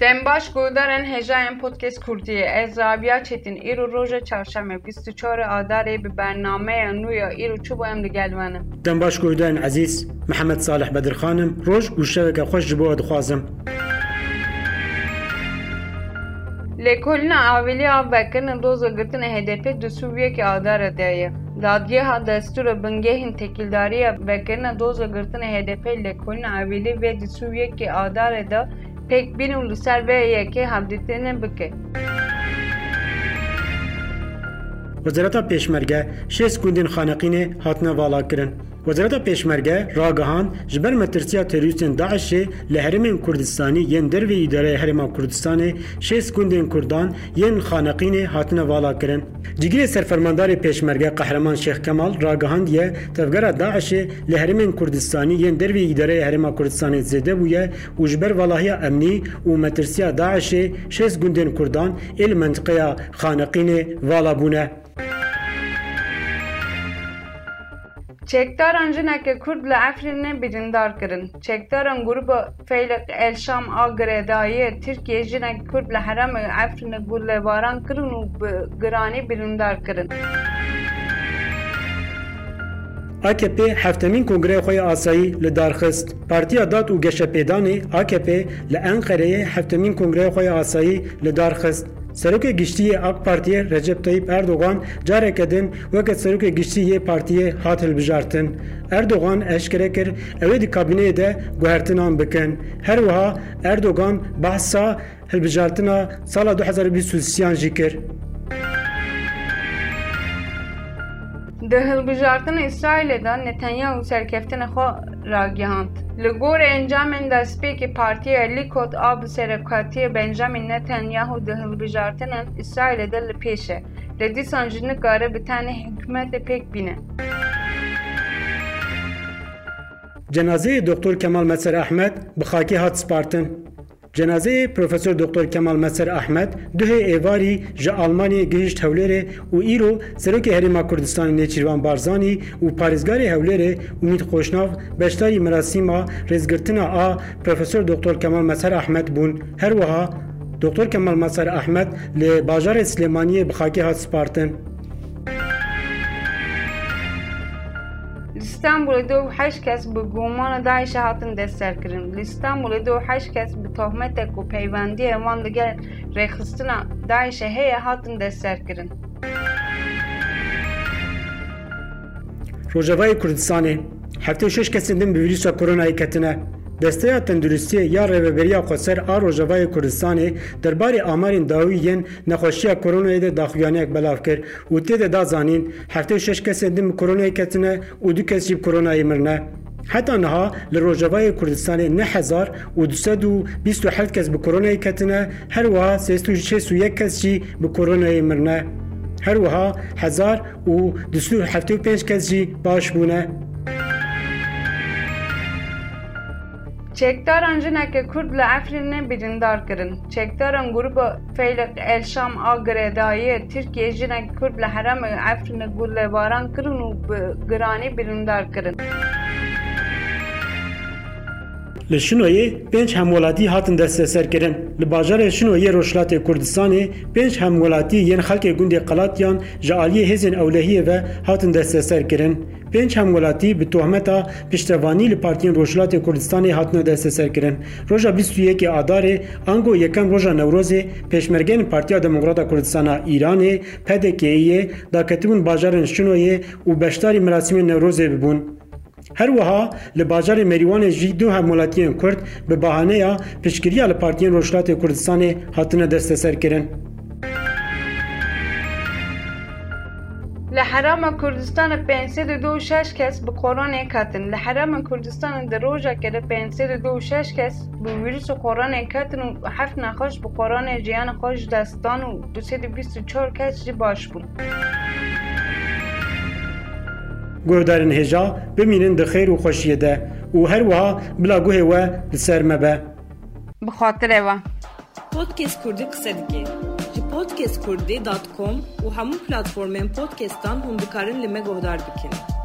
Dembaş گودارن هجاین پودکست کردیه از رابیا چتین ایرو روژ چهارشنبه 24 آذر به برنامه نویا ایرو چوب ام دگلوانم دنباش گودان عزیز محمد صالح بدر خانم روژ و شبکه خوش جبو دخوازم لکلنا اولی آب وکرن دوز گرتن HDP دسویه که آدار دیه دادگاه دستور بنگهین تکیلداری وکرن دوز گرتن HDP لکلنا اولی و دسویه که آدار Tek bin ulusal ve yeke hamditenen bike. Վզրատա պեշմերգե շես գունդին խանaqին է հատնավալա գրն։ وزارت پیشمرگه راگهان جبر مترسیا تروریستین داعش لحرمین کردستانی ین دروی اداره هرما کردستان شیس گندین کردان ین خانقین حاتن والا کرن جگیر سرفرماندار پیشمرگه قهرمان شیخ کمال راگهان دیه تفگره داعشه لحرمین کردستانی ین دروی اداره هرما کردستان زده بویه و جبر والاهی امنی و مترسیا داعشه شیس گندین کردان ایل منطقه خانقین والا بونه چکدار آنجه نکه کرد لعفرین نه بیدن دار کرن چکداران گروب فیلق الشام آگره دایه ترکیه جنه کرد لحرم عفرین گل باران کرن و گرانی بیدن دار کرن AKP هفتمین کنگره خوی آسایی لدارخست. پارتیا داد و گشه پیدانی AKP لانقره هفتمین کنگره خوی آسایی لدارخست. Serokê Giştiyê AK Partiye Recep Tayyip Erdogan careke din weke Serokê Giştî yê partiyê hat hilbijartin. Erdogan eşkere kir ew di kabîneyê de guhertinan bikin. Her wiha Erdogan behsa hilbijartina sala 2023 jî kir. Di hilbijartina İsrailê de Netanyahu serkeftina xwe ragihand. Li gorî encamên destpêkê Partiya Likod a bi serekatiyê Benjamin Netanyahu di hilbijartinên İsrailê de li pêş e. Li dîsan jî nikare bi tenê hikûmetê pêk bîne. Cenazeyê Doktor Kemal Meser Ahmed bi xakê. جنازه پروفسور دکتر کمال مسر احمد دوه ایواری جه آلمانی گهشت هولره و ایرو سروک هریما کردستان نیچیروان بارزانی و پارزگار هولره امید خوشناف بشتاری مراسیما رزگرتنا آ پروفسور دکتر کمال مسر احمد بون هر وها دکتر کمال مسر احمد لی باجار سلیمانی بخاکی هات سپارتن. spartin. İstanbul'da دو هشت کس به گمان داعش هاتن دستگیرن. استانبول دو هشت کس به تهمت کو پیوندی وان دیگر رخصتنا داعش هی هاتن دستگیرن. Rojavayê Kurdistanê hefte şeş kesên din bi vîrusa koronayê ketine. دەستەیە تەندروستی یا ڕێوەبەریا خۆسەر ئا ڕۆژەوای کوردستانی دەرباری ئامارین داوییان نەخۆشیە کۆرۆنایدا داخویانەیەک بەلاو کرد و تێدا دازانین هەفتەی شش کەسێ دم کۆرۆنای کەتنە و دو کەسی کۆرۆنایی مرنە حتا نها li Rojavayê Kurdistanê nehezar û hel kes bi koronayê ketine her wiha sêyek kes jî bi koronayê mirne. Her wiha hezar û 25 kes jî baş bûne. Çekdaran jinek kurd li Efrînê birindar kirin. Çekdaran gruba feylek el Şam agredayı Türkiye jinek kurd li herem Efrînê gullebaran kirin û bi giranî. Li Şinoyê pênc hemwelatî hatin desteserkirin. Li bajarê Şinoyê Rojhilatê Kurdistanê pênc hemwelatî yên xelkê gundê Qelatiyan ji aliyê hêzên ewlehiyê ve hatin desteserkirin. پنج هم ولاتي به تهمتا پشتوانی له پارتین روشلات کوردستان هاتنه دسته سرکرین روزا 21 آدار انگو یکم روزا نوروز پشمرگین پارتیا دموکرات کوردستان ایران پدکی دا کتبون بازارن شنوی او بشتاری مراسم نوروز ببون هەروەها لە باجارێ مەریوانێ ژی دوو هەموڵەتیان کورد بە باهانەیە پشتگیریە لە پارتیان ڕۆژلاتی کوردستانی هاتنە دەستەسەرکردن. لە حرامە کوردستانە پێ دو شش کەس بە کۆرۆنێک کاتن لە حرامە کوردستانە دەڕۆژە کە لە پێ دو شش کەس بە ویرس و کۆرۆنێک کاتن و حەف نەخۆش بە کۆرۆنێ ژیانە خۆش دەستان و 224 کەس باش بوون. Guhdarên hêja bimînin di xêr û xweşiyê de û her wiha bila guhê we li ser me be. Bi xatirê ve. Podcast Kurdî qise dike. Ji podcastkurdî.com û hemû platformên podcastan hûn dikarin li me guhdar bikin.